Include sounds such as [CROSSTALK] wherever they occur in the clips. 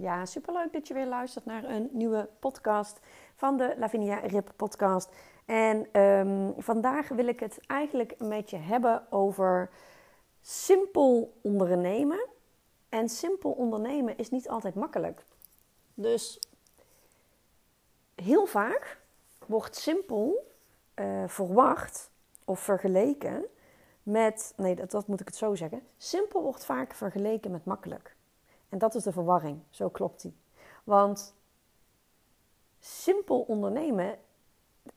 Ja, superleuk dat je weer luistert naar een nieuwe podcast van de Lavinia Rip podcast. En um, vandaag wil ik het eigenlijk met je hebben over simpel ondernemen. En simpel ondernemen is niet altijd makkelijk. Dus heel vaak wordt simpel uh, verwacht of vergeleken met. Nee, dat moet ik het zo zeggen. Simpel wordt vaak vergeleken met makkelijk. En dat is de verwarring. Zo klopt die. Want simpel ondernemen,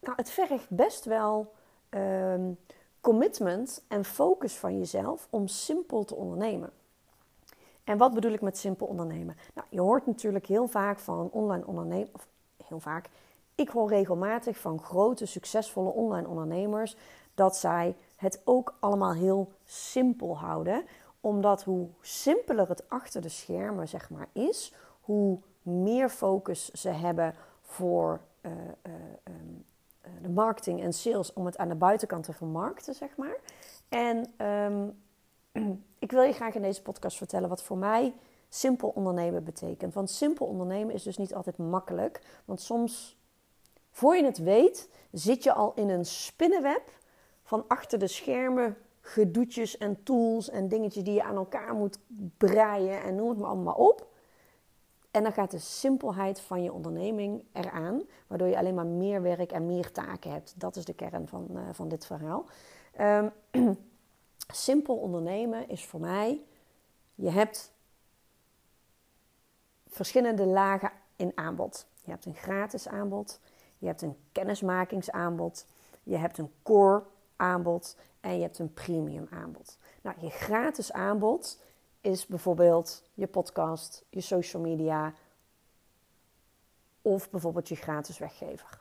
nou, het vergt best wel um, commitment en focus van jezelf om simpel te ondernemen. En wat bedoel ik met simpel ondernemen? Nou, je hoort natuurlijk heel vaak van online ondernemen, of heel vaak, ik hoor regelmatig van grote, succesvolle online ondernemers dat zij het ook allemaal heel simpel houden omdat hoe simpeler het achter de schermen zeg maar, is, hoe meer focus ze hebben voor uh, uh, um, de marketing en sales om het aan de buitenkant te vermarkten, zeg maar. En um, [CLEARS THROAT] ik wil je graag in deze podcast vertellen wat voor mij simpel ondernemen betekent. Want simpel ondernemen is dus niet altijd makkelijk. Want soms, voor je het weet, zit je al in een spinnenweb van achter de schermen gedoetjes en tools en dingetjes die je aan elkaar moet breien en noem het maar allemaal op. En dan gaat de simpelheid van je onderneming eraan, waardoor je alleen maar meer werk en meer taken hebt. Dat is de kern van, uh, van dit verhaal. Um, [CLEARS THROAT] simpel ondernemen is voor mij, je hebt verschillende lagen in aanbod. Je hebt een gratis aanbod, je hebt een kennismakingsaanbod, je hebt een core aanbod en je hebt een premium aanbod. Nou, je gratis aanbod is bijvoorbeeld je podcast, je social media of bijvoorbeeld je gratis weggever.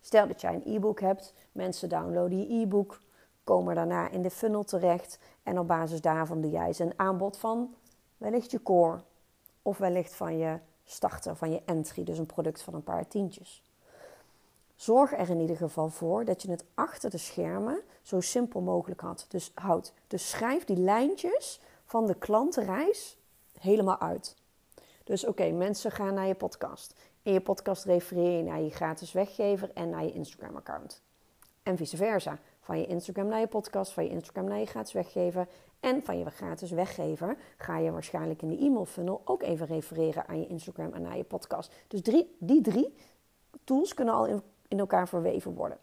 Stel dat jij een e-book hebt, mensen downloaden je e-book, komen daarna in de funnel terecht en op basis daarvan doe jij ze een aanbod van wellicht je core of wellicht van je starter, van je entry, dus een product van een paar tientjes. Zorg er in ieder geval voor dat je het achter de schermen zo simpel mogelijk had. Dus houd. Dus schrijf die lijntjes van de klantenreis helemaal uit. Dus oké, mensen gaan naar je podcast. In je podcast refereer je naar je gratis weggever en naar je Instagram-account. En vice versa. Van je Instagram naar je podcast, van je Instagram naar je gratis weggever. En van je gratis weggever ga je waarschijnlijk in de e-mail funnel ook even refereren aan je Instagram en naar je podcast. Dus drie, die drie tools kunnen al in in elkaar verweven worden.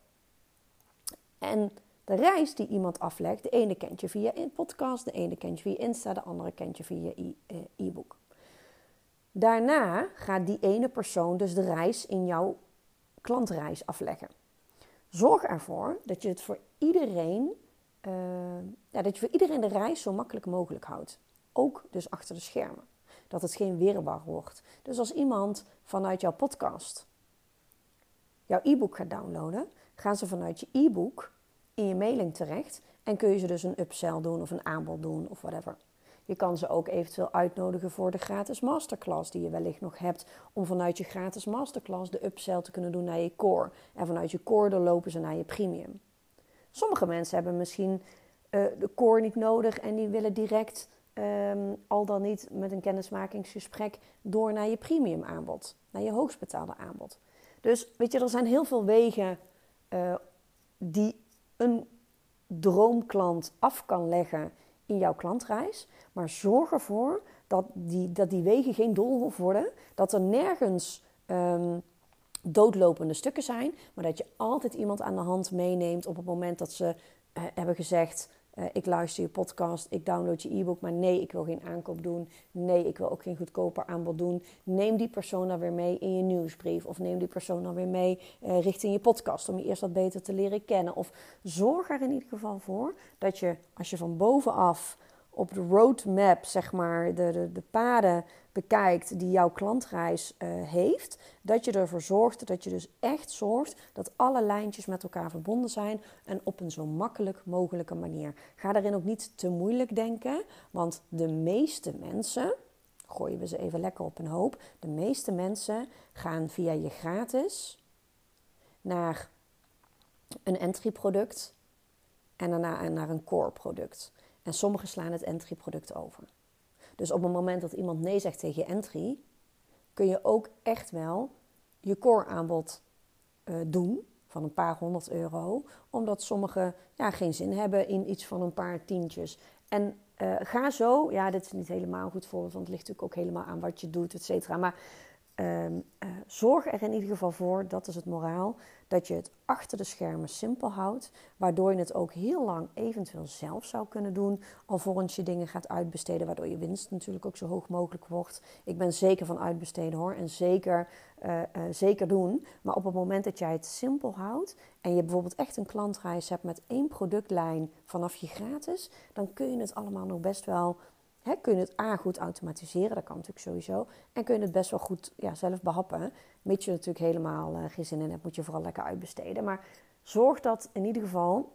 En de reis die iemand aflegt, de ene kent je via een podcast, de ene kent je via Insta, de andere kent je via eh, e-book. Daarna gaat die ene persoon dus de reis in jouw klantreis afleggen. Zorg ervoor dat je het voor iedereen, ja, dat je voor iedereen de reis zo makkelijk mogelijk houdt. Ook dus achter de schermen. Dat het geen weerbar wordt. Dus als iemand vanuit jouw podcast jouw e-book gaat downloaden, gaan ze vanuit je e-book in je mailing terecht en kun je ze dus een upsell doen of een aanbod doen of whatever. Je kan ze ook eventueel uitnodigen voor de gratis masterclass die je wellicht nog hebt, om vanuit je gratis masterclass de upsell te kunnen doen naar je core. En vanuit je core doorlopen ze naar je premium. Sommige mensen hebben misschien uh, de core niet nodig en die willen direct um, al dan niet met een kennismakingsgesprek door naar je premium aanbod, naar je hoogstbetaalde aanbod. Dus weet je, er zijn heel veel wegen uh, die een droomklant af kan leggen in jouw klantreis. Maar zorg ervoor dat die, dat die wegen geen doolhof worden. Dat er nergens um, doodlopende stukken zijn. Maar dat je altijd iemand aan de hand meeneemt op het moment dat ze uh, hebben gezegd: eh, ik luister je podcast, ik download je e-book, maar nee, ik wil geen aankoop doen. Nee, ik wil ook geen goedkoper aanbod doen. Neem die persoon dan weer mee in je nieuwsbrief. Of neem die persoon dan weer mee uh, richting je podcast om je eerst wat beter te leren kennen. Of zorg er in ieder geval voor dat je, als je van bovenaf op de roadmap, zeg maar, de, de, de paden bekijkt die jouw klantreis uh, heeft, dat je ervoor zorgt, dat je dus echt zorgt dat alle lijntjes met elkaar verbonden zijn en op een zo makkelijk mogelijke manier. Ga daarin ook niet te moeilijk denken, want de meeste mensen, gooien we ze even lekker op een hoop, de meeste mensen gaan via je gratis naar een entry product en daarna naar een core product. En sommigen slaan het entry product over. Dus op het moment dat iemand nee zegt tegen je entry, kun je ook echt wel je core aanbod uh, doen van een paar honderd euro, omdat sommigen ja, geen zin hebben in iets van een paar tientjes. En uh, ga zo, ja, dit is niet helemaal goed voorbeeld, want het ligt natuurlijk ook helemaal aan wat je doet, et cetera. Maar uh, zorg er in ieder geval voor, dat is het moraal, dat je het achter de schermen simpel houdt, waardoor je het ook heel lang eventueel zelf zou kunnen doen, alvorens je dingen gaat uitbesteden, waardoor je winst natuurlijk ook zo hoog mogelijk wordt. Ik ben zeker van uitbesteden hoor, en zeker, uh, uh, zeker doen. Maar op het moment dat jij het simpel houdt en je bijvoorbeeld echt een klantreis hebt met één productlijn vanaf je gratis, dan kun je het allemaal nog best wel He, kun het A goed automatiseren, dat kan natuurlijk sowieso. En kun je het best wel goed ja, zelf behappen. Mits je natuurlijk helemaal uh, geen zin in hebt, moet je vooral lekker uitbesteden. Maar zorg dat in ieder geval,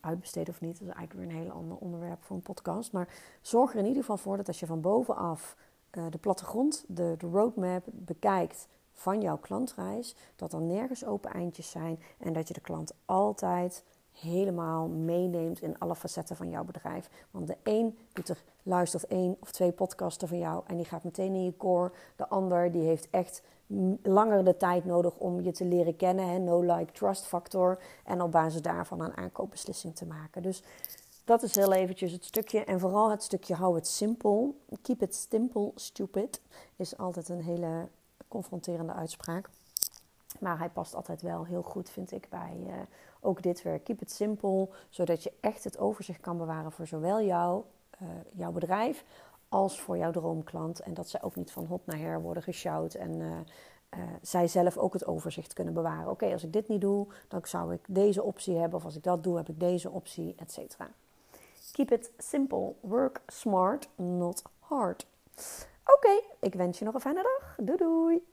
uitbesteden of niet, dat is eigenlijk weer een heel ander onderwerp voor een podcast. Maar zorg er in ieder geval voor dat als je van bovenaf uh, de plattegrond, de, de roadmap bekijkt van jouw klantreis, dat er nergens open eindjes zijn en dat je de klant altijd helemaal meeneemt in alle facetten van jouw bedrijf. Want de een doet er, luistert één of twee podcasten van jou en die gaat meteen in je core. De ander die heeft echt langer de tijd nodig om je te leren kennen. Hè? No like trust factor. En op basis daarvan een aankoopbeslissing te maken. Dus dat is heel eventjes het stukje. En vooral het stukje hou het simpel. Keep it simple, stupid. Is altijd een hele confronterende uitspraak. Maar hij past altijd wel heel goed, vind ik, bij uh, ook dit werk. Keep it simple, zodat je echt het overzicht kan bewaren voor zowel jou, uh, jouw bedrijf als voor jouw droomklant. En dat zij ook niet van hot naar her worden geshout en uh, zij zelf ook het overzicht kunnen bewaren. Oké, als ik dit niet doe, dan zou ik deze optie hebben. Of als ik dat doe, heb ik deze optie, et cetera. Keep it simple. Work smart, not hard. Oké, ik wens je nog een fijne dag. Doei doei!